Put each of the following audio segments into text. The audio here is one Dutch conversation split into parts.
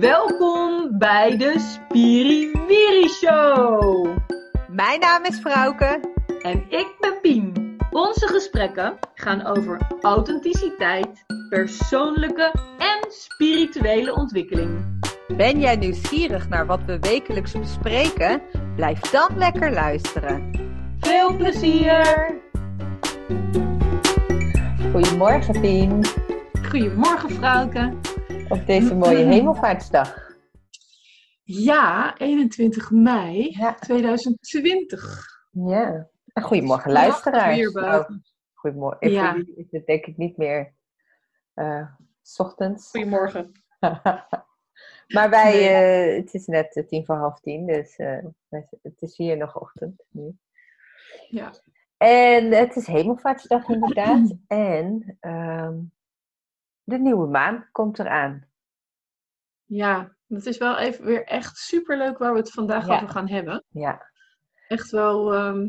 Welkom bij de Spiriwiri Show. Mijn naam is Frauke. En ik ben Pien. Onze gesprekken gaan over authenticiteit, persoonlijke en spirituele ontwikkeling. Ben jij nieuwsgierig naar wat we wekelijks bespreken? Blijf dan lekker luisteren. Veel plezier! Goedemorgen, Pien. Goedemorgen, Frauke. Op deze mooie hemelvaartsdag. Ja, 21 mei Ja. 2020. Ja. En goedemorgen, luisteraars. Nou, goedemorgen. Ik Ja. is het denk ik niet meer eh, 's ochtends. Goedemorgen. maar wij, Nee. eh, het is net eh, tien voor half tien, dus het is hier nog ochtend nu. Ja. En het is hemelvaartsdag inderdaad. en ehm, de nieuwe maan komt eraan. ja, dat is wel even weer echt superleuk waar we het vandaag Ja. over gaan hebben. Ja, echt wel ehm,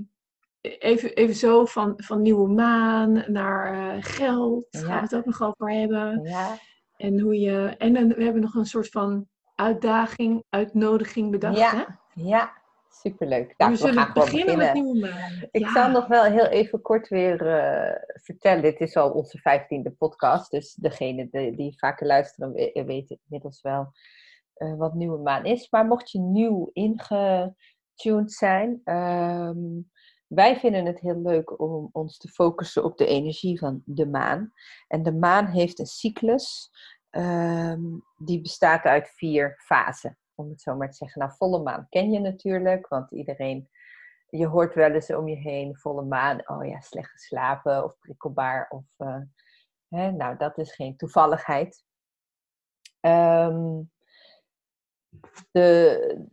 even, even zo van, van nieuwe maan naar eh, geld. Ja. Gaan we het ook nog over hebben. ja, En hoe je. En dan, we hebben nog een soort van uitdaging, uitnodiging bedacht. Ja, Hè? ja. Superleuk. Nou, we we, zullen gaan gewoon beginnen beginnen. met nieuwe maan. Ik Ja. zal nog wel heel even kort weer eh, vertellen. Dit is al onze vijftiende podcast. Dus degene die, die vaker luisteren we- weten inmiddels wel eh, wat nieuwe maan is. Maar mocht je nieuw ingetuned zijn. ehm, wij vinden het heel leuk om ons te focussen op de energie van de maan. En de maan heeft een cyclus. ehm, die bestaat uit vier fasen. Om het zo maar te zeggen. Nou, volle maan ken je natuurlijk. Want iedereen je hoort wel eens om je heen, volle maan, oh ja, slecht geslapen of prikkelbaar. Of, eh, hè, nou, dat is geen toevalligheid. Ehm, de,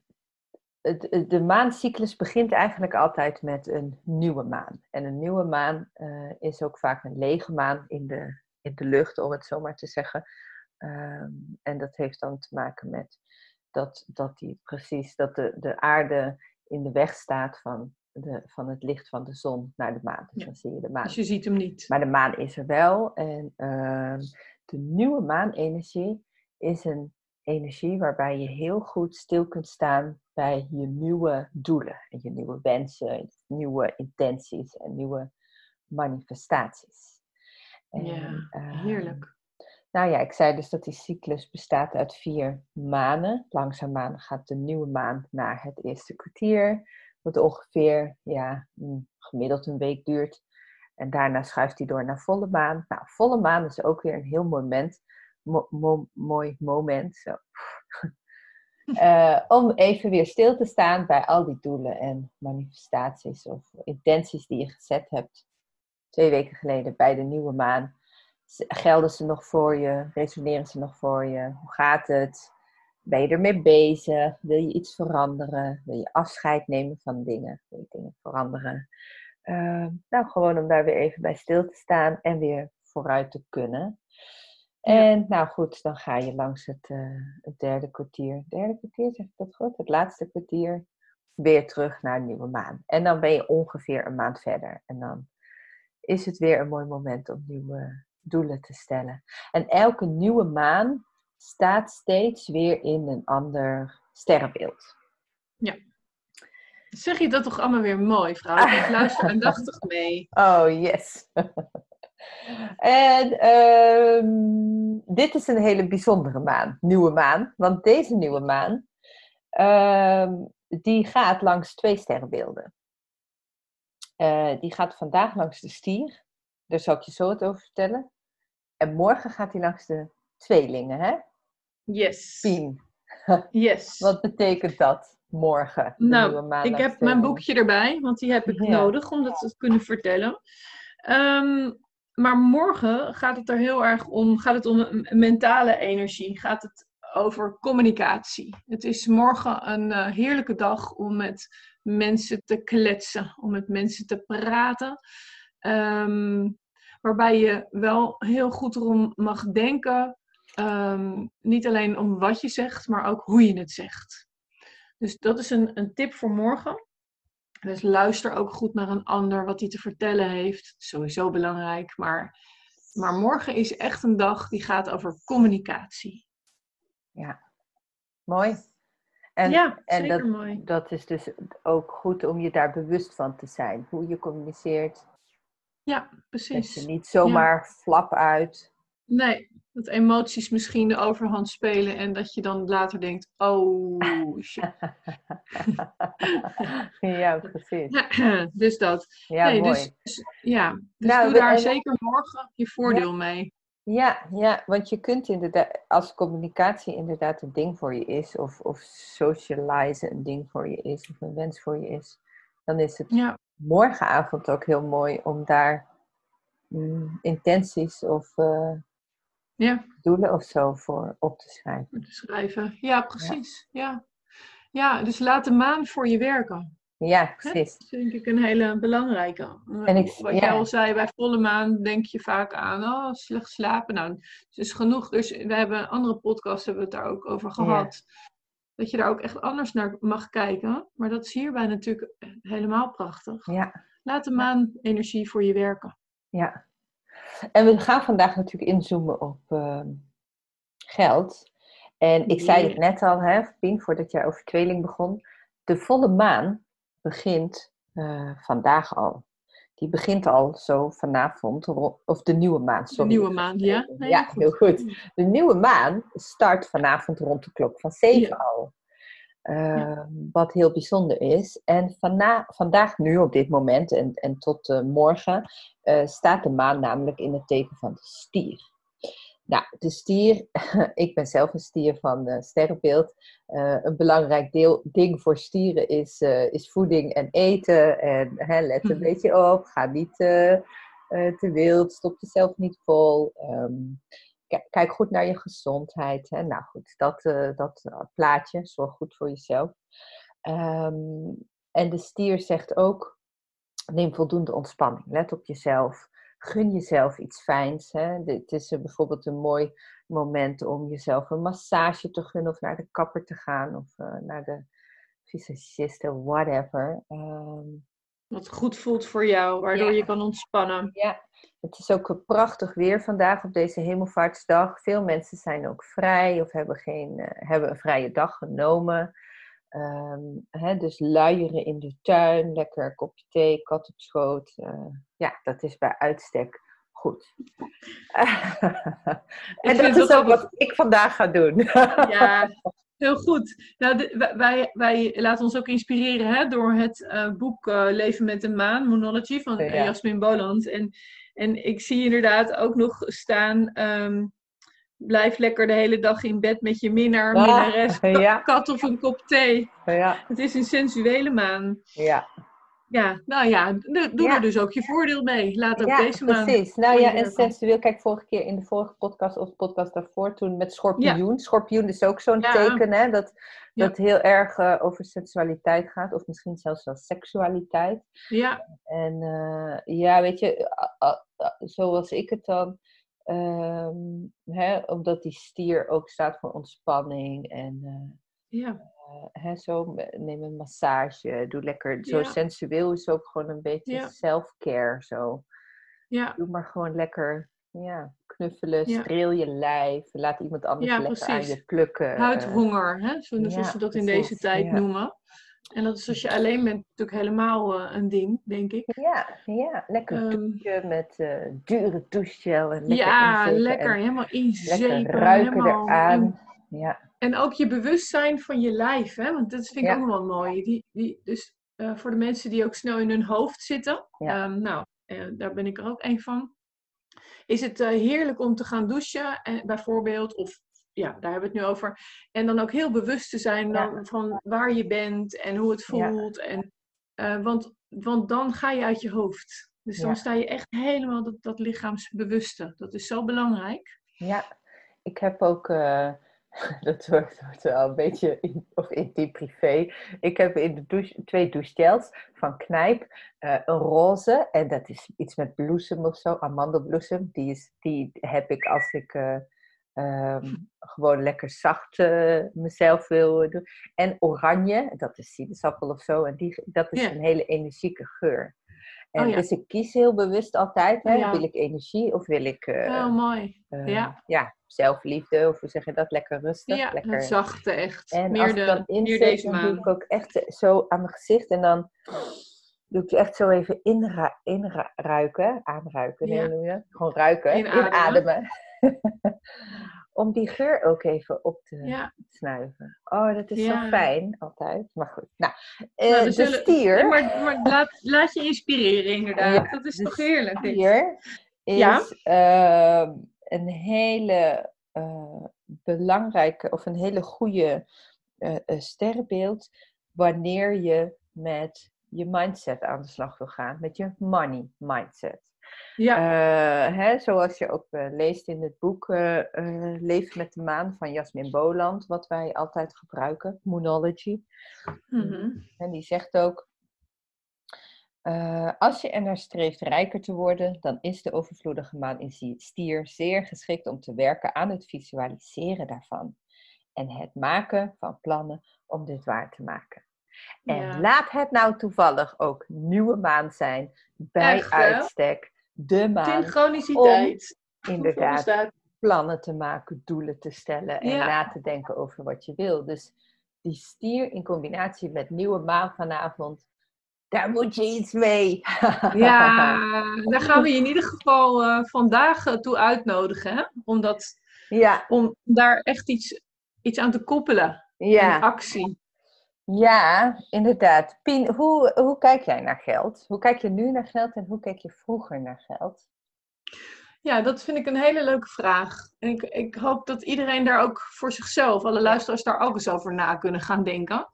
de maancyclus begint eigenlijk altijd met een nieuwe maan. En een nieuwe maan eh, is ook vaak een lege maan in de, in de lucht, om het zo maar te zeggen. Ehm, en dat heeft dan te maken met dat, dat die precies, dat de, de aarde in de weg staat van, de, van het licht van de zon naar de maan. Dus Ja. dan zie je de maan. Dus je ziet hem niet. Maar de maan is er wel. En ehm, de nieuwe maanenergie is een energie waarbij je heel goed stil kunt staan bij je nieuwe doelen. En je nieuwe wensen, nieuwe intenties en nieuwe manifestaties. En, Ja, ehm, Heerlijk. Nou ja, ik zei dus dat die cyclus bestaat uit vier manen. Langzaamaan gaat de nieuwe maan naar het eerste kwartier, wat ongeveer ja, mm, gemiddeld een week duurt. En daarna schuift hij door naar volle maan. Nou, volle maan is ook weer een heel moment, mo- mo- mooi moment. Zo. Eh, om even weer stil te staan bij al die doelen en manifestaties of intenties die je gezet hebt twee weken geleden bij de nieuwe maan. Gelden ze nog voor je? Resoneren ze nog voor je? Hoe gaat het? Ben je ermee bezig? Wil je iets veranderen? Wil je afscheid nemen van dingen? Wil je dingen veranderen? Eh, nou, gewoon om daar weer even bij stil te staan en weer vooruit te kunnen. En nou goed, dan ga je langs het, eh, het derde kwartier. Derde kwartier, zeg ik dat goed? Het laatste kwartier weer terug naar een nieuwe maan. En dan ben je ongeveer een maand verder. En dan is het weer een mooi moment om nieuwe doelen te stellen. En elke nieuwe maan staat steeds weer in een ander sterrenbeeld. Zeg je dat toch allemaal weer mooi, vrouw? Ik luister aandachtig mee. Oh, yes. en ehm, dit is een hele bijzondere maan, nieuwe maan. Want deze nieuwe maan, ehm, die gaat langs twee sterrenbeelden. Eh, die gaat vandaag langs de stier. Daar zal ik je zo het over vertellen. En morgen gaat hij langs de tweelingen, hè? Yes. Pien. Yes. Wat betekent dat? Morgen. Nou, Ik heb mijn boekje erbij, want die heb ik Ja. nodig om dat te kunnen vertellen. Ehm, maar morgen gaat het er heel erg om, gaat het om mentale energie, gaat het over communicatie. Het is morgen een eh, heerlijke dag om met mensen te kletsen, om met mensen te praten. Ehm, waarbij je wel heel goed erom mag denken, ehm, niet alleen om wat je zegt, maar ook hoe je het zegt. Dus dat is een, een tip voor morgen. Dus luister ook goed naar een ander wat hij te vertellen heeft. Sowieso belangrijk. Maar, maar morgen is echt een dag die gaat over communicatie. Ja. mooi. En, ja, en dat, mooi. dat is dus ook goed om je daar bewust van te zijn. Hoe je communiceert. Ja, Dat precies. je niet zomaar flap uit. Nee, dat emoties misschien de overhand spelen en dat je dan later denkt, oh shit. ja, precies. dus dat. Ja, nee, mooi. dus, dus- ja, dus Nou, doe we- daar zeker morgen je voordeel mee. Ja, ja, want je kunt inderdaad, als communicatie inderdaad een ding voor je is, of, of socializen een ding voor je is, of een wens voor je is, dan is het Ja, morgenavond ook heel mooi om daar mm, intenties of eh, ja, doelen of zo voor op te schrijven. te schrijven. Ja, precies. Ja. Ja. dus laat de maan voor je werken. Ja, Hè? precies. Dat denk ik een hele belangrijke. En ik- Wat ja. jij al zei, bij volle maan denk je vaak aan oh, slecht slapen. Nou, het is genoeg. Dus we hebben een andere podcast hebben we het daar ook over gehad. Dat je daar ook echt anders naar mag kijken. Maar dat is hierbij natuurlijk helemaal prachtig. Ja, Laat de maan energie voor je werken. ja. En we gaan vandaag natuurlijk inzoomen op ehm, geld. En ik zei het net al, hè, Pien, voordat jij over tweeling begon. De volle maan begint eh, vandaag al. Die begint al zo vanavond, of de nieuwe maan, De sorry. nieuwe maan, ja? Nee, ja, heel goed. De nieuwe maan start vanavond rond de klok van 7 Ja. al. Ehm, Wat heel bijzonder is. En vana- vandaag, nu op dit moment en, en tot eh, morgen, eh, staat de maan namelijk in het teken van de stier. Nou, de stier, ik ben zelf een stier van eh sterrenbeeld. Eh, een belangrijk deel, ding voor stieren is, eh, is voeding en eten. En hè, let een Mhm. beetje op, ga niet te wild, stop jezelf niet vol. Ehm, kijk goed naar je gezondheid. Hè? Nou goed, dat, dat plaatje, zorg goed voor jezelf. Ehm, en de stier zegt ook, neem voldoende ontspanning. Let op jezelf. Gun jezelf iets fijns. Hè? Dit is bijvoorbeeld een mooi moment om jezelf een massage te gunnen of naar de kapper te gaan of eh, naar de visagiste, whatever. Ehm, Wat goed voelt voor jou, waardoor Ja. je kan ontspannen. ja, het is ook prachtig weer vandaag op deze hemelvaartsdag. Veel mensen zijn ook vrij of hebben, geen, eh, hebben een vrije dag genomen. Ehm, hè, dus luieren in de tuin, lekker een kopje thee, kat op schoot. eh, ja, dat is bij uitstek goed. en dat is ook wat ik vandaag ga doen. Ja, heel goed. Nou, de- wij- wij, laten ons ook inspireren hè, door het eh, boek eh, Leven met de Maan, Moonology, van Ja. Jasmin Boland. En, en ik zie inderdaad ook nog staan, ehm, blijf lekker de hele dag in bed met je minnaar, minnares, ja. kat of een kop thee. ja, Het is een sensuele maan. ja. Ja, nou ja, doe, er dus ook je voordeel mee. Laat ook deze maan precies. Nou ja, en sensueel, kijk, vorige keer in de vorige podcast of de podcast daarvoor, toen met schorpioen. Schorpioen is ook zo'n teken, hè, dat, dat heel erg eh, over sensualiteit gaat, of misschien zelfs wel seksualiteit. Ja, En eh, ja, weet je, zoals ik het dan, ehm, hè, omdat die stier ook staat voor ontspanning en eh, ja, eh, hè, zo, neem een massage, doe lekker, zo Ja. sensueel is ook gewoon een beetje Ja. self-care, zo. ja, Doe maar gewoon lekker ja, knuffelen, streel je lijf. Laat iemand anders lekker aan je plukken. eh, huidhonger, hè? zo- ja, zoals ze dat in deze tijd noemen. En dat is als je alleen bent natuurlijk helemaal eh, een ding, denk ik. ja, ja, lekker douchen met eh, dure douchegel. En lekker ja, lekker, en helemaal inzepen. lekker ruiken helemaal, eraan. En, Ja, en ook je bewustzijn van je lijf, hè? want dat vind ik Ja. ook wel mooi. Die, die, dus eh, voor de mensen die ook snel in hun hoofd zitten, Ja. ehm, nou, daar ben ik er ook een van. Is het heerlijk om te gaan douchen, eh, bijvoorbeeld, of ja, daar hebben we het nu over. En dan ook heel bewust te zijn Ja. van waar je bent en hoe het Ja. voelt. En, eh, want, want dan ga je uit je hoofd. Dus dan Ja. sta je echt helemaal dat, dat lichaamsbewuste. Dat is zo belangrijk. ja. ik heb ook, eh, dat wordt, wordt wel een beetje in, of intiem privé. Ik heb in de douche twee douchegels van Knijp. eh, een roze, en dat is iets met bloesem of zo, amandelbloesem. Die, is, die heb ik als ik eh, ehm, gewoon lekker zacht eh, mezelf wil eh, doen. En oranje, dat is sinaasappel of zo. En die, dat is Ja. een hele energieke geur. En Oh ja. dus ik kies heel bewust altijd, hè, Ja. wil ik energie of wil ik Heel mooi. ja. ja, zelfliefde of hoe zeg je dat, lekker rustig. Ja, lekker... zachte echt. En meer als de, ik dan inzet, dan doe ik ook echt zo aan mijn gezicht en dan doe ik echt zo even inruiken, aanruiken, nee, noem je? Gewoon ruiken, Inademen. inademen. Om die geur ook even op te Ja. snuiven. Oh, dat is Ja. zo fijn altijd. Maar goed, nou, eh, Nou, de zullen- stier. Maar maar laat, laat je inspireren, inderdaad. Dat is toch heerlijk. Stier is Ja. ehm, een hele eh, belangrijke of een hele goede eh, sterrenbeeld wanneer je met je mindset aan de slag wil gaan, met je money mindset. Ja, Eh, hè, zoals je ook eh, leest in het boek eh, Leef met de maan van Jasmin Boland, wat wij altijd gebruiken, Moonology. mhm. En die zegt ook, als je er naar streeft rijker te worden, dan is de overvloedige maan in stier zeer geschikt om te werken aan het visualiseren daarvan. En het maken van plannen om dit waar te maken. En Ja. laat het nou toevallig ook nieuwe maan zijn, bij Echt, uitstek de maan, Synchroniciteit. inderdaad Volgens plannen te maken, doelen te stellen en Ja. na te denken over wat je wil. Dus die stier in combinatie met nieuwe maan vanavond, daar moet je iets mee. Ja, daar gaan we je in ieder geval eh, vandaag eh, toe uitnodigen. Hè? Om, dat, ja, om daar echt iets, iets aan te koppelen. Een ja, actie. Ja, inderdaad. Pien, hoe, hoe kijk jij naar geld? Hoe kijk je nu naar geld en hoe keek je vroeger naar geld? Ja, dat vind ik een hele leuke vraag. En ik, ik hoop dat iedereen daar ook voor zichzelf, alle luisteraars daar ook eens over na kunnen gaan denken.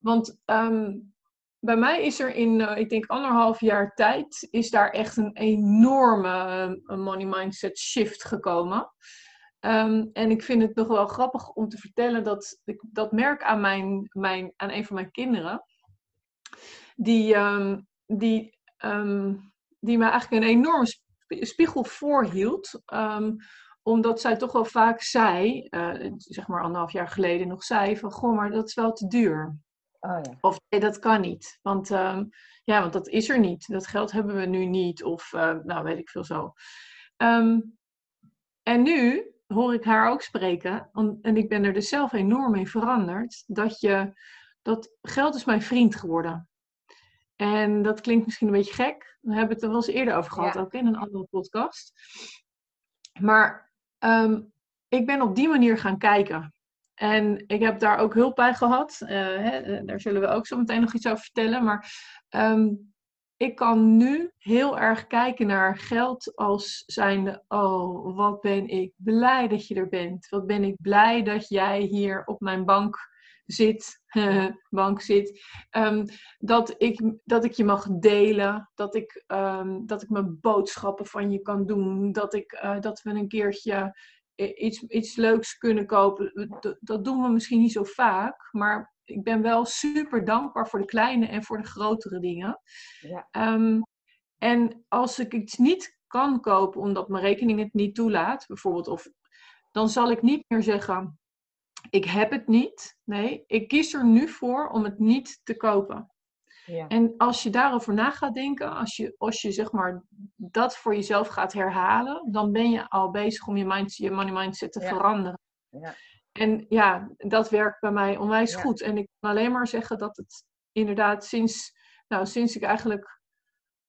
Want ehm, bij mij is er in, eh, ik denk anderhalf jaar tijd, is daar echt een enorme eh, money mindset shift gekomen. Ehm, en ik vind het nog wel grappig om te vertellen dat ik dat merk aan, mijn, mijn, aan een van mijn kinderen. Die, ehm, die, ehm, die me eigenlijk een enorme sp- spiegel voorhield. omdat zij toch wel vaak zei, eh, zeg maar anderhalf jaar geleden nog zei, van goh, maar dat is wel te duur. Oh ja. Of nee, dat kan niet. Want, ja, want dat is er niet. Dat geld hebben we nu niet. Of eh, nou, weet ik veel zo. En nu hoor ik haar ook spreken. En ik ben er dus zelf enorm in veranderd. Dat, je, dat geld is mijn vriend geworden. En dat klinkt misschien een beetje gek. We hebben het er wel eens eerder over gehad, Ja. ook in een andere podcast. Maar ehm, ik ben op die manier gaan kijken. En ik heb daar ook hulp bij gehad. Eh, hè, eh, daar zullen we ook zo meteen nog iets over vertellen. Maar ehm, ik kan nu heel erg kijken naar geld als zijnde: Oh, wat ben ik blij dat je er bent. Wat ben ik blij dat jij hier op mijn bank zit. bank zit. Ehm, dat, ik, dat ik je mag delen. Dat ik, ehm, dat ik mijn boodschappen van je kan doen. Dat, ik, eh, dat we een keertje i- iets, iets leuks kunnen kopen. Dat doen we misschien niet zo vaak. Maar ik ben wel super dankbaar voor de kleine en voor de grotere dingen. Ja. Ehm, en als ik iets niet kan kopen omdat mijn rekening het niet toelaat, bijvoorbeeld, of, dan zal ik niet meer zeggen: Ik heb het niet. Nee, ik kies er nu voor om het niet te kopen. Ja. En als je daarover na gaat denken, als je, als je zeg maar dat voor jezelf gaat herhalen, dan ben je al bezig om je, mind, je money mindset te Ja. veranderen. Ja. En ja, dat werkt bij mij onwijs Ja. goed. En ik kan alleen maar zeggen dat het inderdaad sinds, nou, sinds ik eigenlijk,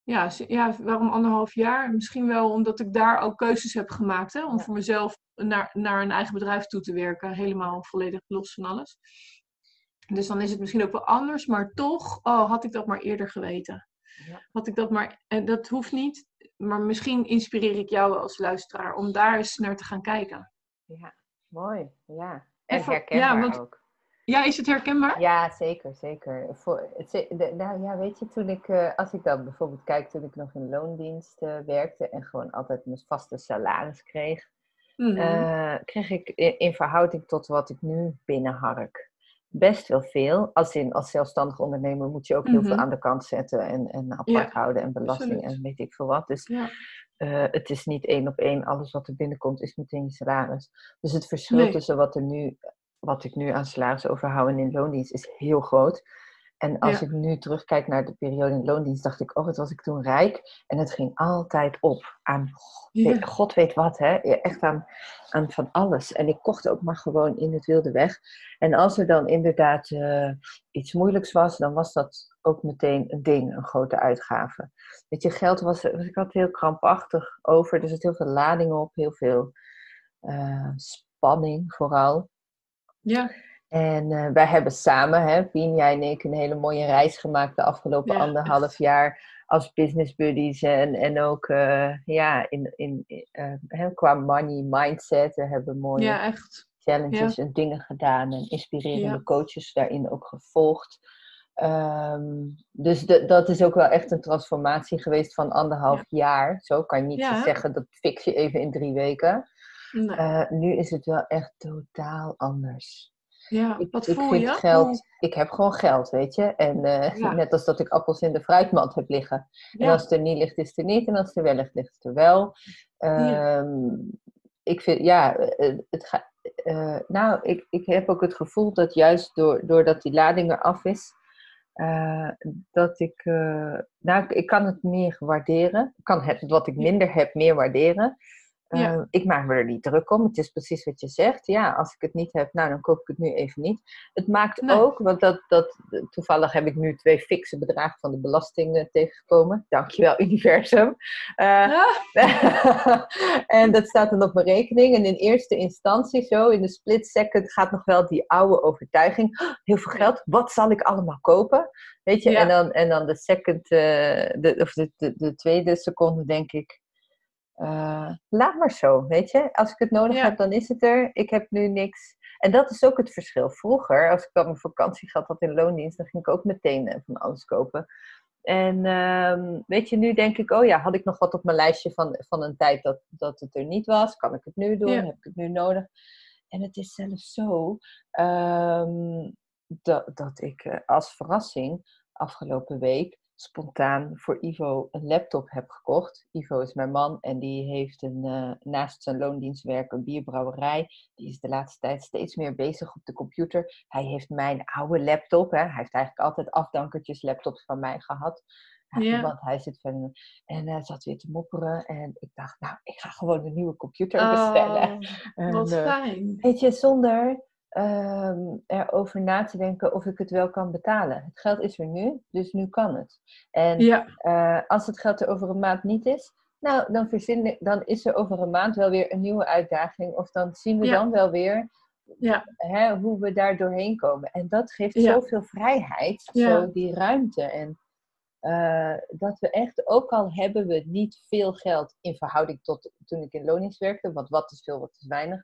ja, ja, waarom anderhalf jaar? Misschien wel omdat ik daar ook keuzes heb gemaakt, hè, om Ja. voor mezelf naar, naar een eigen bedrijf toe te werken, helemaal volledig los van alles. Dus dan is het misschien ook wel anders, maar toch, oh, had ik dat maar eerder geweten. Ja. Had ik dat maar, en dat hoeft niet, maar misschien inspireer ik jou als luisteraar om daar eens naar te gaan kijken. ja, mooi. Ja. En herkenbaar ja, want- ook. Ja, is het herkenbaar? Ja, zeker, zeker. Voor, het, nou ja, weet je, toen ik, eh, als ik dan bijvoorbeeld kijk, toen ik nog in loondienst eh, werkte en gewoon altijd mijn vaste salaris kreeg, Mhm. eh, kreeg ik in, in verhouding tot wat ik nu binnenhark best wel veel. Als, in, als zelfstandig ondernemer moet je ook heel veel Mhm. aan de kant zetten en, en apart Ja, houden en belasting absoluut. en weet ik veel wat. Dus Ja. eh, het is niet één op één, alles wat er binnenkomt is meteen je salaris. Dus het verschil Nee. tussen wat, er nu, wat ik nu aan salaris overhoud en in loondienst is heel groot. En als ik nu terugkijk naar de periode in loondienst, dacht ik, oh, wat was ik toen rijk. En het ging altijd op aan, God weet wat, hè. Echt aan, aan van alles. En ik kocht ook maar gewoon in het wilde weg. En als er dan inderdaad uh, iets moeilijks was, dan was dat ook meteen een ding, een grote uitgave. Weet je, geld was, was ik altijd heel krampachtig over. Er zit heel veel lading op, heel veel uh, spanning vooral. Ja. En uh, wij hebben samen, hè, Pien, jij en ik, een hele mooie reis gemaakt de afgelopen anderhalf jaar als business buddies. En, en ook uh, ja, in, in, uh, qua money mindset. We hebben mooie ja, echt. challenges ja. en dingen gedaan. En inspirerende coaches daarin ook gevolgd. Um, dus de, dat is ook wel echt een transformatie geweest van anderhalf jaar. Zo kan je niet zeggen, dat fix je even in drie weken. Nee. nu is het wel echt totaal anders. Ja, ik, wat ik voel je? Geld, Ik heb gewoon geld, weet je. En uh, net als dat ik appels in de fruitmand heb liggen. En als het er niet ligt, is het er niet. En als het er wel ligt, ligt het er wel. Um, ik vind, ja, eh, het gaat... Uh, nou, ik, ik heb ook het gevoel dat juist door, doordat die lading eraf is... Uh, dat ik, nou, ik, ik kan het meer waarderen. Ik kan het, wat ik minder heb, meer waarderen. Ja. Ehm, ik maak me er niet druk om. Het is precies wat je zegt. Ja, als ik het niet heb, nou dan koop ik het nu even niet. Het maakt ook, want dat, dat, toevallig heb ik nu twee fikse bedragen van de belasting tegengekomen. Dankjewel, universum. Uh, en dat staat dan op mijn rekening. En in eerste instantie, zo in de split second, gaat nog wel die oude overtuiging. Oh, heel veel geld, wat zal ik allemaal kopen? Weet je, en, dan, en dan de second, uh, de, of de, de, de tweede seconde denk ik uh, laat maar zo, weet je. Als ik het nodig heb, dan is het er. Ik heb nu niks. En dat is ook het verschil. Vroeger, als ik al mijn vakantiegeld had in loondienst, dan ging ik ook meteen eh, van alles kopen. En uh, weet je, nu denk ik, oh ja, had ik nog wat op mijn lijstje van, van een tijd dat, dat het er niet was? Kan ik het nu doen? Heb ik het nu nodig? En het is zelfs zo um, dat, dat ik uh, als verrassing afgelopen week spontaan voor Ivo een laptop heb gekocht. Ivo is mijn man en die heeft een, uh, naast zijn loondienstwerk een bierbrouwerij. Die is de laatste tijd steeds meer bezig op de computer. Hij heeft mijn oude laptop. Hè. Hij heeft eigenlijk altijd afdankertjes laptops van mij gehad. Ja. Want hij zit van. En hij zat weer te mopperen. En ik dacht, nou, ik ga gewoon een nieuwe computer bestellen. Oh, wat uh, fijn. Weet je, zonder um, erover na te denken of ik het wel kan betalen. Het geld is er nu, dus nu kan het. En uh, als het geld er over een maand niet is, nou, dan, verzin, dan is er over een maand wel weer een nieuwe uitdaging. Of dan zien we ja. dan wel weer ja. hè, hoe we daar doorheen komen. En dat geeft zoveel vrijheid, zo die ruimte. En uh, dat we echt, ook al hebben we niet veel geld in verhouding tot toen ik in loondienst werkte, want wat is veel, wat is weinig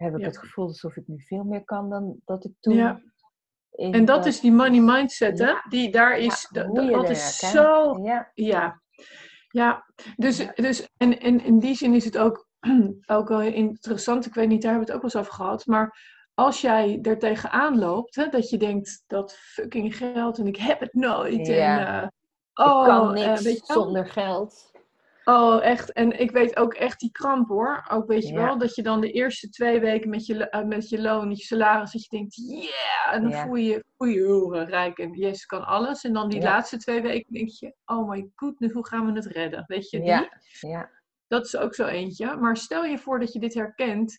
heb ik het gevoel alsof ik nu veel meer kan dan dat ik toen. Ja. En dat is die money mindset, hè? Die daar is. dat, dat is zo. Ja. ja. Ja, dus, dus en, en in die zin is het ook, ook wel interessant. Ik weet niet, daar hebben we het ook wel eens over gehad. Maar als jij er tegenaan loopt, hè, dat je denkt dat fucking geld en ik heb het nooit. En, uh, oh, ik kan uh, niks zonder geld. Oh, echt. En ik weet ook echt die kramp hoor. Ook weet je wel, dat je dan de eerste twee weken met je, uh, met je loon, met je salaris, dat je denkt, yeah! En dan voel je voel je heel rijk en yes, kan alles. En dan die laatste twee weken denk je, oh my goodness, hoe gaan we het redden? Weet je, die? Ja. ja. Dat is ook zo eentje. Maar stel je voor dat je dit herkent.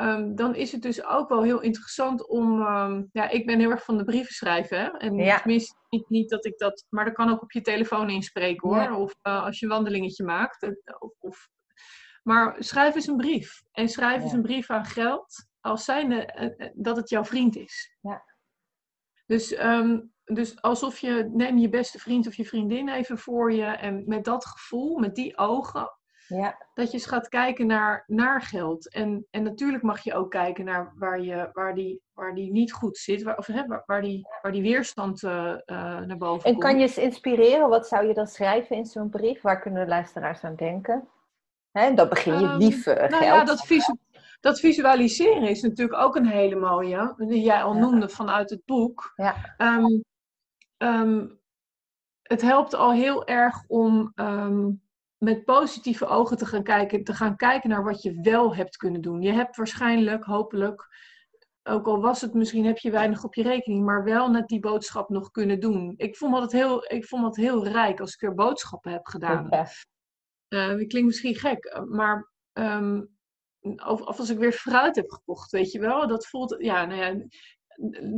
Um, dan is het dus ook wel heel interessant om. Um, ja, ik ben heel erg van de brieven schrijven. Hè? En ja. tenminste, niet, niet dat ik dat. Maar dat kan ook op je telefoon inspreken hoor. Of uh, als je een wandelingetje maakt. Eh, of, of, maar schrijf eens een brief. En schrijf ja. eens een brief aan geld. Als zijnde uh, dat het jouw vriend is. Ja. Dus, um, dus alsof je. Neem je beste vriend of je vriendin even voor je. En met dat gevoel, met die ogen ja. Dat je eens gaat kijken naar, naar geld. En, en natuurlijk mag je ook kijken naar waar, je, waar, die, waar die niet goed zit. Waar, of, hè, waar, waar, die, waar die weerstand uh, uh, naar boven en komt. En kan je eens inspireren? Wat zou je dan schrijven in zo'n brief? Waar kunnen de luisteraars aan denken? Hè, dan begin je um, lief uh, nou geld. Ja, dat, visu dat visualiseren is natuurlijk ook een hele mooie. Die jij al ja. noemde vanuit het boek. Ja. Um, um, het helpt al heel erg om met positieve ogen te gaan kijken, te gaan kijken naar wat je wel hebt kunnen doen. Je hebt waarschijnlijk, hopelijk, ook al was het misschien, heb je weinig op je rekening, maar wel net die boodschap nog kunnen doen. Ik vond dat heel, ik vond dat heel rijk als ik weer boodschappen heb gedaan. Ja. Uh, dat klinkt misschien gek, maar ehm, of, of, als ik weer fruit heb gekocht, weet je wel, dat voelt, ja, nou ja,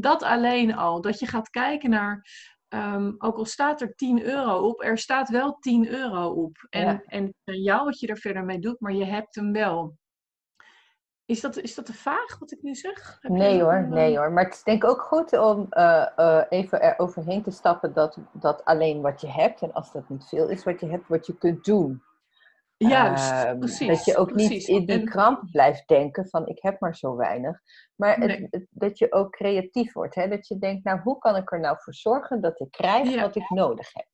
dat alleen al, dat je gaat kijken naar, um, ook al staat er 10 euro op, er staat wel 10 euro op. En, ja. en, jou wat je er verder mee doet, maar je hebt hem wel. Is dat, is dat te vaag wat ik nu zeg? nee hoor, nee hoor. Maar het is denk ik ook goed om uh, uh, even er overheen te stappen dat, dat alleen wat je hebt, en als dat niet veel is wat je hebt, wat je kunt doen. Juist, uh, precies. Dat je ook precies. niet in die kramp blijft denken van ik heb maar zo weinig. Maar Nee. het, het- dat je ook creatief wordt. Hè? Dat je denkt, nou hoe kan ik er nou voor zorgen dat ik krijg Ja. wat ik nodig heb.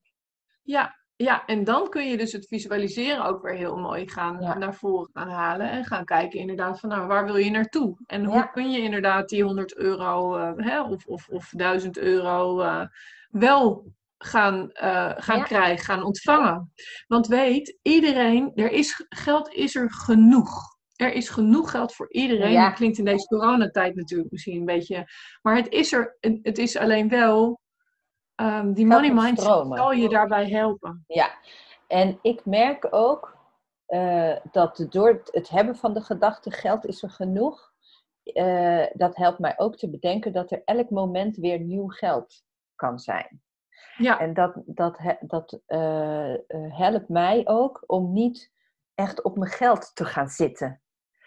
Ja, ja, en dan kun je dus het visualiseren ook weer heel mooi gaan Ja. naar voren gaan halen. En gaan kijken inderdaad van nou, waar wil je naartoe? En hoe kun je inderdaad die 100 euro eh, hè, of, of, of 1000 euro eh, wel gaan, eh, gaan Ja. krijgen, gaan ontvangen. Want weet, iedereen, er is, geld is er genoeg. Er is genoeg geld voor iedereen. Ja. Dat klinkt in deze coronatijd natuurlijk misschien een beetje. Maar het is er, het is alleen wel. ehm, die money mindset zal je daarbij helpen. Ja, en ik merk ook eh, dat door het- hebben van de gedachte geld is er genoeg, eh, dat helpt mij ook te bedenken dat er elk moment weer nieuw geld kan zijn. Ja, En dat, dat, dat eh, eh, helpt mij ook om niet echt op mijn geld te gaan zitten.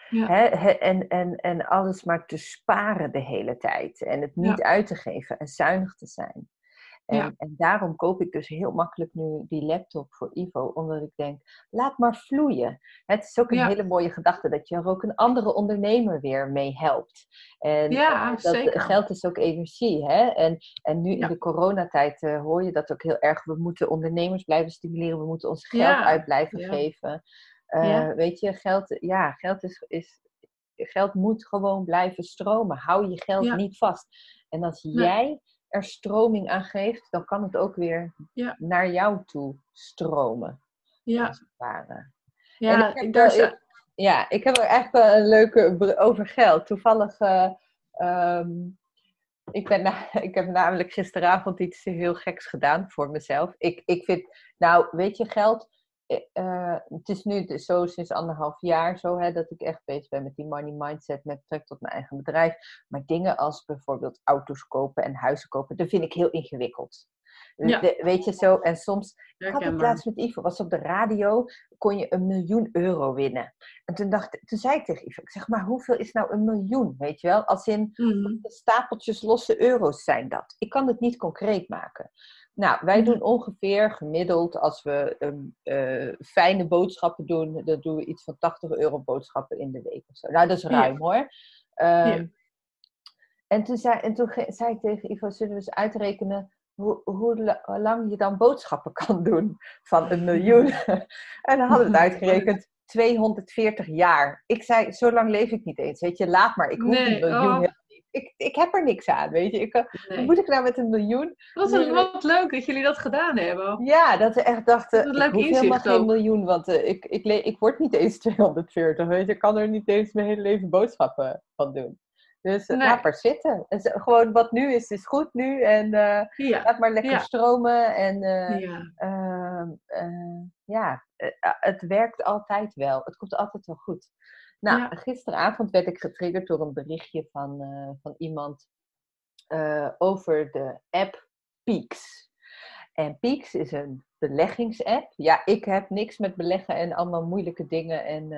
Ja. Hè, hè, en, en, en alles maar te sparen de hele tijd. En het niet uit te geven en zuinig te zijn. En, Ja. en daarom koop ik dus heel makkelijk nu die laptop voor Ivo. Omdat ik denk, laat maar vloeien. Het is ook een Ja. hele mooie gedachte dat je er ook een andere ondernemer weer mee helpt. En Ja, eh, dat zeker. geld is ook energie. Hè? En, en nu in de coronatijd eh, hoor je dat ook heel erg. We moeten ondernemers blijven stimuleren. We moeten ons geld uit blijven geven. Eh. Weet je, geld, ja, geld, is, is, geld moet gewoon blijven stromen. Hou je geld niet vast. En als jij er stroming aan geeft, dan kan het ook weer Ja. naar jou toe stromen. ja, Als het ware. En ja. ik daar wel- Ja, ik heb er eigenlijk wel een leuke over geld. Toevallig, eh, ehm, ik, ben na- ik heb namelijk gisteravond iets heel geks gedaan voor mezelf. Ik, ik vind, nou, weet je, geld. Eh, eh, het is nu zo sinds anderhalf jaar zo hè, dat ik echt bezig ben met die money mindset met betrekking tot mijn eigen bedrijf. Maar dingen als bijvoorbeeld auto's kopen en huizen kopen, dat vind ik heel ingewikkeld. Ja. De- weet je zo, en soms ik had het laatst met Ivo, was op de radio, kon je een miljoen euro winnen. En toen, dacht, toen zei ik tegen Ivo, ik zeg maar hoeveel is nou een miljoen, weet je wel? Als in Mhm. stapeltjes losse euro's zijn dat. Ik kan het niet concreet maken. Nou, wij Mhm. doen ongeveer gemiddeld, als we eh, fijne boodschappen doen, dan doen we iets van 80 euro boodschappen in de week of zo. Nou, dat is Ja. ruim hoor. Ehm, Ja. En toen, zei, en toen zei ik tegen Ivo, zullen we eens uitrekenen hoe, hoe la- hoe lang je dan boodschappen kan doen van een miljoen? en dan hadden we het uitgerekend, 240 jaar. Ik zei, zo lang leef ik niet eens, weet je, laat maar, ik hoef Nee, een miljoen oh. Ik, ik heb er niks aan, weet je. Ik, eh, Wat moet ik nou met een miljoen? Wat, een- wat leuk dat jullie dat gedaan hebben. Ja, dat we echt dachten, ik hoef helemaal geen ook. miljoen, want ik, ik, le- ik word niet eens 240, weet je. Ik kan er niet eens mijn hele leven boodschappen van doen. Dus eh, Nee. laat maar zitten. Gewoon wat nu is, is goed nu. En eh, Ja. laat maar lekker Ja. stromen. En eh, ja. ehm, eh, ja, het werkt altijd wel. Het komt altijd wel goed. Nou, gisteravond werd ik getriggerd door een berichtje van, van iemand over de app Peaks. En Peaks is een beleggingsapp. Ja, ik heb niks met beleggen en allemaal moeilijke dingen. En,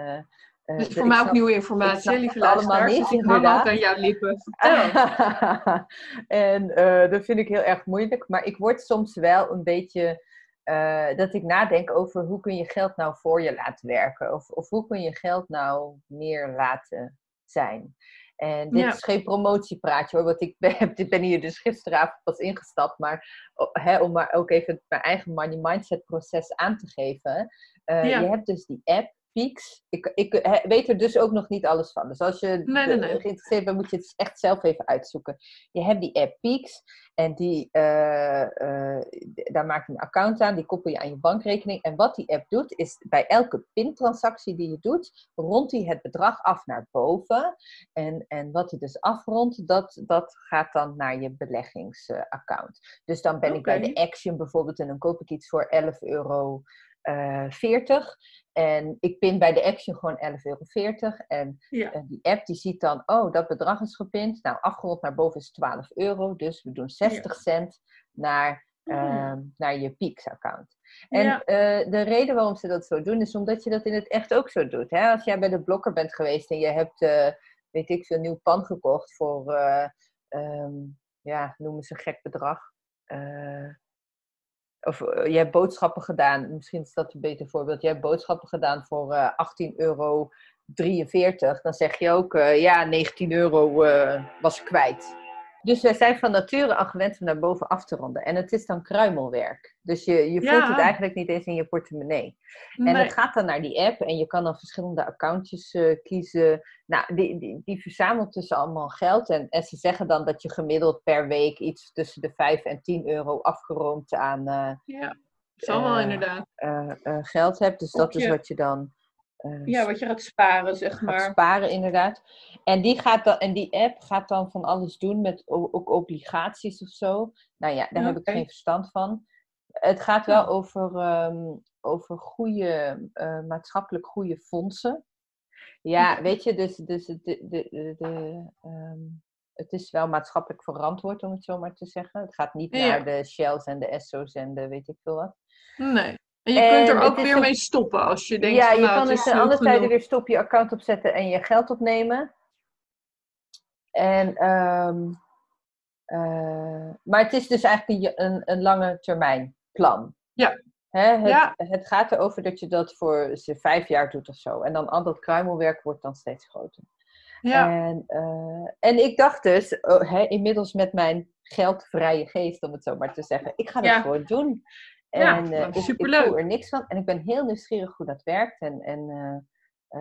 eh, Dus voor mij ook nieuwe informatie, lieve allemaal luisteraars. Dus ik hang ook aan jouw lippen. En eh, dat vind ik heel erg moeilijk. Maar ik word soms wel een beetje eh, dat ik nadenk over hoe kun je geld nou voor je laten werken. Of, of hoe kun je geld nou meer laten zijn. En dit Ja. is geen promotiepraatje hoor, want ik ben, ik ben hier dus gisteravond pas ingestapt. Maar om maar ook even mijn eigen money mindset proces aan te geven. Ja. Je hebt dus die app Peaks. Ik, ik he- weet er dus ook nog niet alles van. Dus als je Nee, nee, nee. geïnteresseerd bent, moet je het echt zelf even uitzoeken. Je hebt die app Peaks. En die, eh, eh, daar maak je een account aan, die koppel je aan je bankrekening. En wat die app doet, is bij elke pintransactie die je doet, rondt hij het bedrag af naar boven. En, en wat hij dus afrondt, dat, dat gaat dan naar je beleggingsaccount. Dus dan ben ik bij de Action bijvoorbeeld en dan koop ik iets voor 11,40 euro. Eh, 40. En ik pin bij de Action gewoon 11,40 euro. En Ja. en die app die ziet dan, oh, dat bedrag is gepind. Nou, afgerond naar boven is 12 euro. Dus we doen 60 cent naar, ehm, naar je Peaks-account. En Ja. eh, de reden waarom ze dat zo doen, is omdat je dat in het echt ook zo doet. Hè? Als jij bij de blokker bent geweest en je hebt, eh, weet ik veel, nieuw pan gekocht voor, eh, ehm, ja, noem eens een gek bedrag. Of eh, je hebt boodschappen gedaan, misschien is dat een beter voorbeeld. Je hebt boodschappen gedaan voor eh 18,43 euro. Dan zeg je ook, eh, ja, 19 euro eh, was kwijt. Dus wij zijn van nature al gewend om naar boven af te ronden. En het is dan kruimelwerk. Dus je, je voelt Ja. het eigenlijk niet eens in je portemonnee. En het gaat dan naar die app en je kan dan verschillende accountjes eh, kiezen. Nou, die, die, die verzamelt dus allemaal geld. En, en ze zeggen dan dat je gemiddeld per week iets tussen de 5 en 10 euro afgeroomd aan eh, Ja, zal wel Eh, inderdaad. geld hebt. Dus dat is wat je dan eh, Ja, wat je gaat sparen, zeg gaat maar. sparen, inderdaad. En die, gaat dan, en die app gaat dan van alles doen met ook obligaties of zo. Nou ja, daar heb ik geen verstand van. Het gaat wel Ja. over, ehm, over goede, eh, maatschappelijk goede fondsen. Ja, weet je, dus, dus de, de, de, de, ehm, het is wel maatschappelijk verantwoord, om het zo maar te zeggen. Het gaat niet Ja. naar de Shells en de Esso's en de weet ik veel wat. Nee. En je En kunt er ook weer mee stoppen als je denkt ja, van, je nou, kan het dus ten alle tijden weer stop je account opzetten en je geld opnemen. En, ehm, eh, maar het is dus eigenlijk een, een, een lange termijn plan. Ja. Hè, het, Ja. het gaat erover dat je dat voor ze vijf jaar doet of zo. En dan al dat kruimelwerk wordt dan steeds groter. Ja, En, eh, en ik dacht dus, oh, hè, inmiddels met mijn geldvrije geest, om het zo maar te zeggen, ik ga dat Ja. gewoon doen. Ja, En eh, nou, ik, ik superleuk. voel er niks van. En ik ben heel nieuwsgierig hoe dat werkt. En, en eh,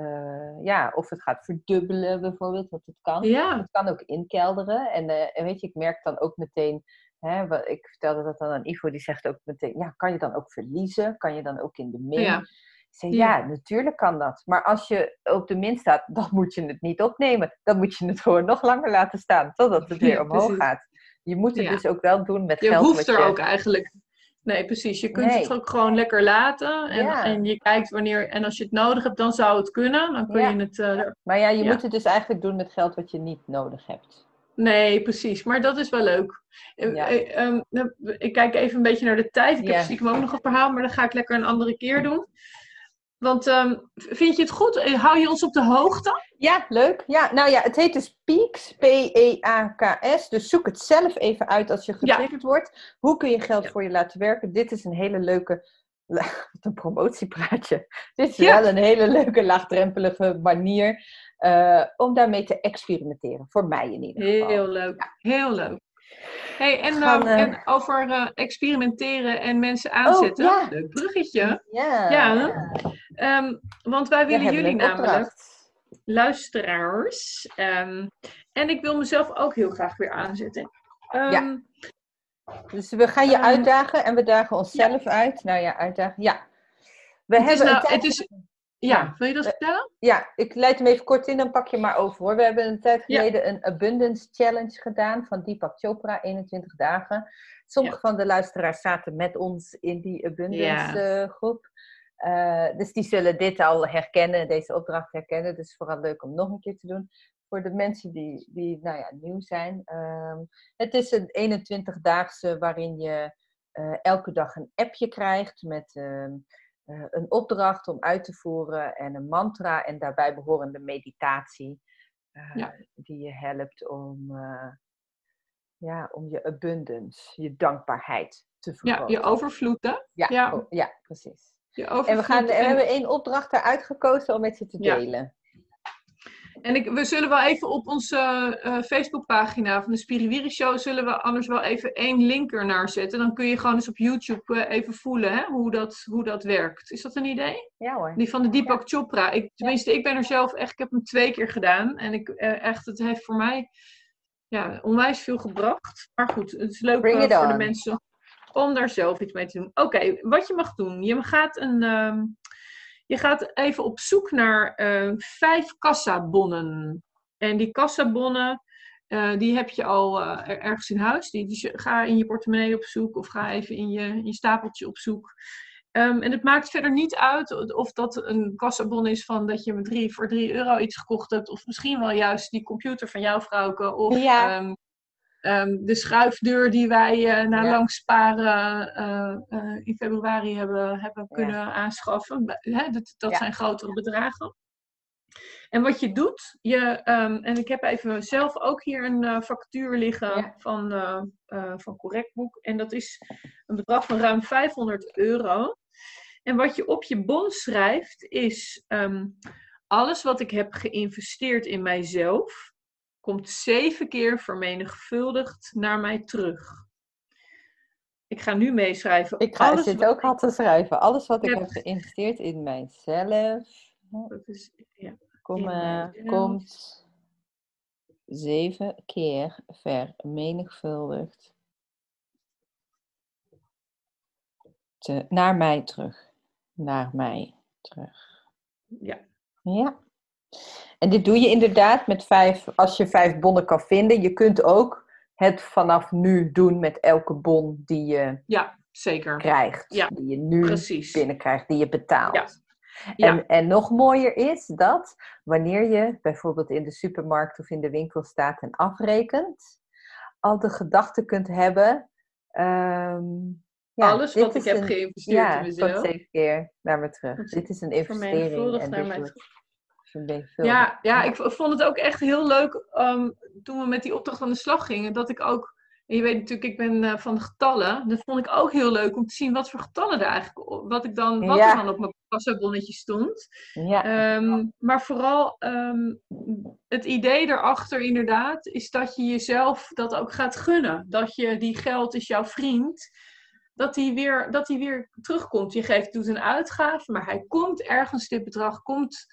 eh, ja, of het gaat verdubbelen bijvoorbeeld, wat het kan. ja. Het kan ook inkelderen. En, en weet je, ik merk dan ook meteen, hè, wat, ik vertelde dat dan aan Ivo, die zegt ook meteen, ja, kan je dan ook verliezen? Kan je dan ook in de min? Ja. Ik zei, Ja. ja, natuurlijk kan dat. Maar als je op de min staat, dan moet je het niet opnemen. Dan moet je het gewoon nog langer laten staan, totdat het weer Ja, omhoog gaat. Je moet het Ja. dus ook wel doen met Je geld hoeft wat er je... ook eigenlijk. Nee, precies. Je kunt Nee. het ook gewoon lekker laten. En, Ja. en je kijkt wanneer. En als je het nodig hebt, dan zou het kunnen. Dan kun Ja. je het. eh, Maar ja, je Ja. moet het dus eigenlijk doen met geld wat je niet nodig hebt. Nee, precies. Maar dat is wel leuk. Eh, Ja. eh, ehm, nou, ik kijk even een beetje naar de tijd. Ik heb stiekem ook nog een verhaal, maar dat ga ik lekker een andere keer doen. Want ehm, vind je het goed? Eh, Hou je ons op de hoogte? Ja, leuk. Ja, nou ja, het heet dus Peaks, P-E-A-K-S. Dus zoek het zelf even uit als je Ja. getriggerd wordt. Hoe kun je geld Ja. voor je laten werken? Dit is een hele leuke... Wat een promotiepraatje. Dit is Ja. wel een hele leuke, laagdrempelige manier eh, om daarmee te experimenteren. Voor mij in ieder geval. Heel leuk. Heel leuk. Hey, en, gaan, ehm, eh, en over eh, experimenteren en mensen aanzetten. ja. Leuk bruggetje. Ja, Ja, Ehm, want wij willen jullie namelijk, opdracht. luisteraars. ehm, en ik wil mezelf ook heel graag weer aanzetten. Ja. Dus we gaan je uitdagen en we dagen onszelf uit. Nou ja, uitdagen. Ja. We Het hebben nou- het is- ja, wil je dat Eh, vertellen? Ja, ik leid hem even kort in, dan pak je maar over hoor. We hebben een tijd Ja. geleden een Abundance Challenge gedaan van Deepak Chopra, 21 dagen. Sommige van de luisteraars zaten met ons in die Abundance eh, groep. Eh, dus die zullen dit al herkennen, deze opdracht herkennen. Dus vooral leuk om nog een keer te doen. Voor de mensen die, die nou ja, nieuw zijn. Ehm, het is een 21-daagse waarin je elke dag een appje krijgt met eh, een opdracht om uit te voeren en een mantra en daarbij behorende meditatie. eh, Ja. Die je helpt om, eh, ja, om je abundance, je dankbaarheid te Ja, vergroten. je overvloed, hè? ja, ja. oh, ja, precies. Je En we, gaan, we en- hebben één opdracht eruit gekozen om met je te Ja. delen. En ik, we zullen wel even op onze uh, Facebookpagina van de Spiriwiri Show, zullen we anders wel even één link ernaar zetten. Dan kun je gewoon eens op YouTube uh, even voelen hè, hoe, dat, hoe dat werkt. Is dat een idee? Ja hoor. Die van de Deepak Chopra. Ik, tenminste, ik ben er zelf echt, ik heb hem twee keer gedaan. En ik, uh, echt, het heeft voor mij ja, onwijs veel gebracht. Maar goed, het is leuk voor de mensen om daar zelf iets mee te doen. Oké, wat je mag doen. Je gaat een... Um, je gaat even op zoek naar uh, vijf kassabonnen. En die kassabonnen, uh, die heb je al uh, ergens in huis. Die, die, ga in je portemonnee op zoek of ga even in je, in je stapeltje op zoek. Um, en het maakt verder niet uit of dat een kassabon is van dat je met drie, voor 3 euro iets gekocht hebt. Of misschien wel juist die computer van jouw vrouwke. Of ja. um, Um, de schuifdeur die wij uh, na ja. lang sparen uh, uh, in februari hebben, hebben kunnen aanschaffen. Dat dat ja. zijn grotere bedragen. En wat je doet, je, um, en ik heb even zelf ook hier een factuur liggen van, van Correctboek. En dat is een bedrag van ruim 500 euro. En wat je op je bon schrijft is um, alles wat ik heb geïnvesteerd in mijzelf komt zeven keer vermenigvuldigd naar mij terug. Ik ga nu meeschrijven. Ik ga, Alles zit ook al te schrijven. Alles wat ik heb geïnvesteerd in mijzelf. Dat is, ja, kom, mijzelf. komt zeven keer vermenigvuldigd te, naar mij terug. Naar mij terug. Ja. Ja. En dit doe je inderdaad met vijf, als je vijf bonnen kan vinden. Je kunt ook het vanaf nu doen met elke bon die je ja, zeker. krijgt. Ja, die je nu precies. binnenkrijgt, die je betaalt. Ja. En, ja. en nog mooier is dat wanneer je bijvoorbeeld in de supermarkt of in de winkel staat en afrekent, al de gedachte kunt hebben. Um, ja, Alles wat ik heb een, geïnvesteerd ja, in mezelf. zeven keer naar me terug. Dit is een investering. En naar mij terug. Ja, ja, ik vond het ook echt heel leuk um, toen we met die opdracht aan de slag gingen. Dat ik ook, en je weet natuurlijk, ik ben uh, van de getallen. Dat vond ik ook heel leuk om te zien wat voor getallen er eigenlijk, wat, ik dan, wat ja. er dan op mijn kassabonnetje stond. Ja. Um, maar vooral um, het idee erachter inderdaad, is dat je jezelf dat ook gaat gunnen. Dat je, die geld is jouw vriend dat hij weer, dat hij weer terugkomt. Je geeft, doet een uitgave, maar hij komt ergens, dit bedrag komt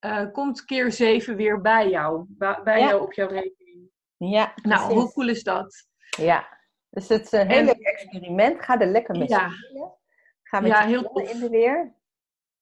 uh, komt keer 7 weer bij jou, bij ja. jou op jouw rekening. Ja, nou, precies. hoe cool is dat? Ja, dus het is een heel leuk experiment. Ga er lekker mee ja. spelen. Ga met ja, heel tof. in de weer.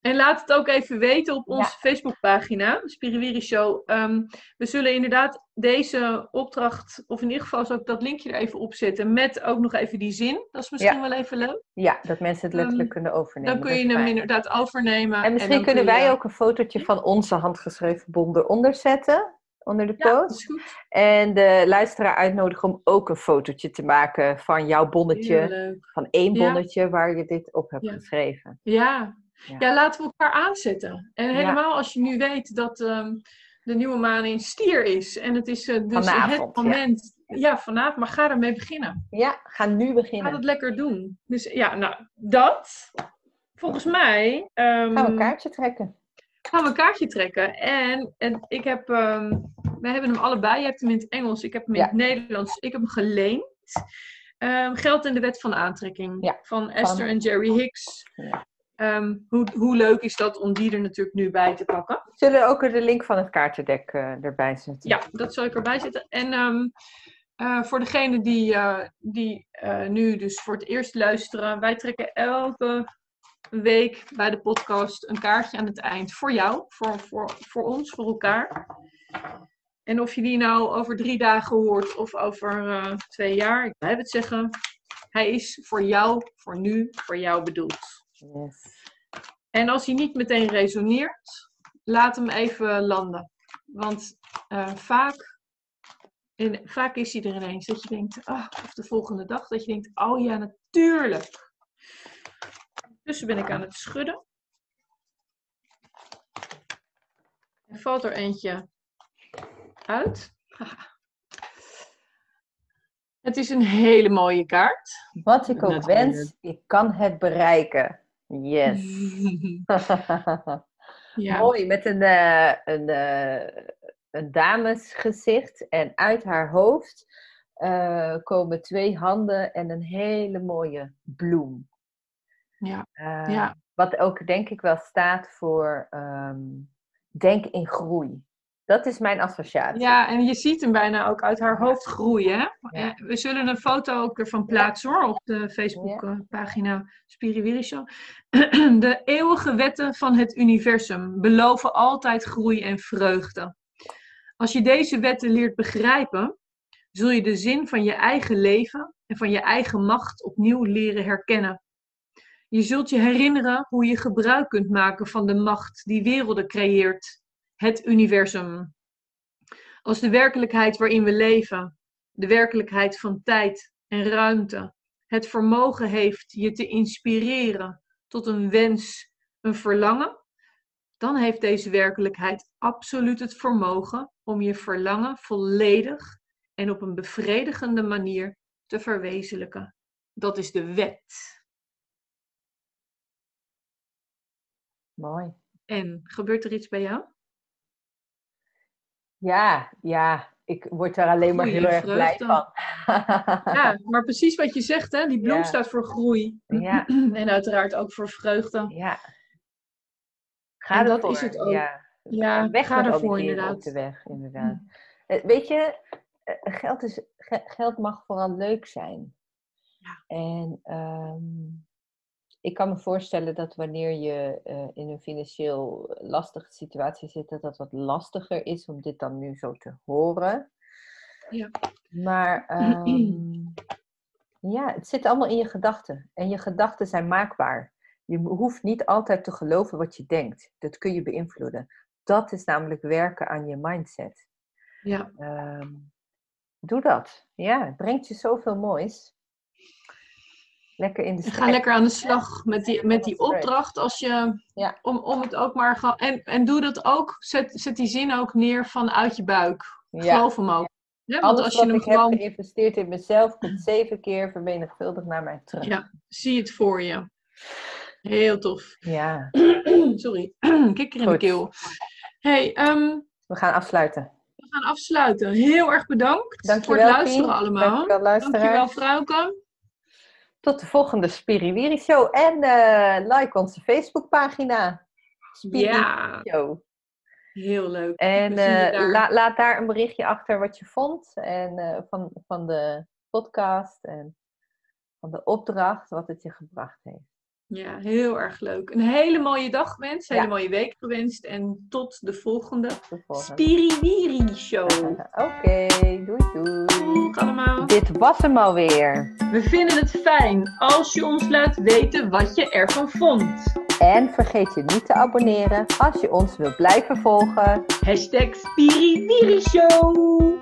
En laat het ook even weten op onze ja. Facebookpagina, Spiriwiri Show. Um, we zullen inderdaad deze opdracht, of in ieder geval zal ik dat linkje er even opzetten, met ook nog even die zin. Dat is misschien ja. wel even leuk. Ja, dat mensen het letterlijk um, kunnen overnemen. Dan kun je hem inderdaad overnemen. En misschien en kunnen wij je... ook een fotootje van onze handgeschreven bon eronder zetten. Onder de post. En de luisteraar uitnodigen om ook een fotootje te maken van jouw bonnetje. Van één bonnetje waar je dit op hebt geschreven. Ja, ja. ja. laten we elkaar aanzetten. En helemaal ja. als je nu weet dat um, de nieuwe maan in stier is. En het is uh, dus vanavond, het moment. Ja. ja. vanavond. Maar ga ermee beginnen. Ja, ga nu beginnen. Ga het lekker doen. Dus ja, nou, dat. Volgens mij... Um, gaan we een kaartje trekken. Gaan we een kaartje trekken. En, en ik heb... Um, wij hebben hem allebei. Je hebt hem in het Engels. Ik heb hem in het Nederlands. Ik heb hem geleend. Um, Geld in de wet van aantrekking. Van Esther van... en Jerry Hicks. Um, hoe, hoe leuk is dat om die er natuurlijk nu bij te pakken? Zullen we ook de link van het kaartendek uh, erbij zetten? Ja, dat zal ik erbij zetten. En um, uh, voor degenen die, uh, die nu dus voor het eerst luisteren, wij trekken elke week bij de podcast een kaartje aan het eind voor jou, voor, voor, voor ons, voor elkaar. En of je die nou over drie dagen hoort of over twee jaar, ik blijf het zeggen, hij is voor jou, voor nu, voor jou bedoeld. Yes. En als hij niet meteen resoneert, laat hem even landen. Want uh, vaak, in, vaak is hij er ineens dat je denkt, oh, of de volgende dag, dat je denkt, oh ja, natuurlijk. Tussen ben ik aan het schudden. Er valt er eentje uit. Het is een hele mooie kaart. Wat ik ook wens, ik kan het bereiken. Yes. ja. Mooi, met een, uh, een uh, een damesgezicht en uit haar hoofd eh, komen twee handen en een hele mooie bloem. Ja. Eh, Ja. Wat ook denk ik wel staat voor ehm, denk in groei. Dat is mijn associatie. Ja, en je ziet hem bijna ook uit haar hoofd groeien. Ja. We zullen een foto ook ervan plaatsen hoor, op de Facebookpagina Show. De eeuwige wetten van het universum beloven altijd groei en vreugde. Als je deze wetten leert begrijpen, zul je de zin van je eigen leven en van je eigen macht opnieuw leren herkennen. Je zult je herinneren hoe je gebruik kunt maken van de macht die werelden creëert, het universum. Als de werkelijkheid waarin we leven, de werkelijkheid van tijd en ruimte, het vermogen heeft je te inspireren tot een wens, een verlangen, dan heeft deze werkelijkheid absoluut het vermogen om je verlangen volledig en op een bevredigende manier te verwezenlijken. Dat is de wet. Mooi. En gebeurt er iets bij jou? Ja, ja, ik word er alleen maar heel erg blij van. Ja, maar precies wat je zegt, hè? die bloem Ja. staat voor groei. Ja. En uiteraard ook voor vreugde. ja. Ga En dat is het ook. Ja. Ja, weg ga ervoor inderdaad. op de weg, inderdaad. Eh, Weet je, eh, geld, is, ge- geld mag vooral leuk zijn. Ja. En ehm, ik kan me voorstellen dat wanneer je eh, in een financieel lastige situatie zit, dat dat wat lastiger is om dit dan nu zo te horen. Ja. Maar ehm, ja, het zit allemaal in je gedachten. En je gedachten zijn maakbaar. Je hoeft niet altijd te geloven wat je denkt. Dat kun je beïnvloeden. Dat is namelijk werken aan je mindset. Ja, Ehm, doe dat. Ja, het brengt je zoveel moois. Lekker in de en ga strijd. lekker aan de slag met die, met die opdracht. Als je, Ja. om, om het ook maar gewoon. En, en doe dat ook. Zet, zet die zin ook neer vanuit je buik. Ja. Geloof hem ook. Ja, want Alles als je wat hem ik gewoon. heb geïnvesteerd in mezelf, komt zeven keer vermenigvuldigd naar mij terug. Ja, zie het voor je. Heel tof. Ja, Sorry, kikker in Goed. de keel. hey, ehm, we gaan afsluiten. we gaan afsluiten. Heel erg bedankt Dankjewel, voor het luisteren Pien. allemaal. Dankjewel, luisteraars. Dankjewel, Vrouwke. Tot de volgende Spiriwiri Show. En eh, like onze Facebookpagina. Spiriwiri Ja, Show. heel leuk. En eh, la- laat daar een berichtje achter wat je vond. En eh, van, van de podcast en van de opdracht, wat het je gebracht heeft. Ja, heel erg leuk. Een hele mooie dag gewenst, een hele Ja. mooie week gewenst. En tot de volgende de volgende. Spiriwiri Show. Oké, doei doei. Doeg allemaal. Dit was hem alweer. We vinden het fijn als je ons laat weten wat je ervan vond. En vergeet je niet te abonneren als je ons wilt blijven volgen. Hashtag Spiriwiri Show.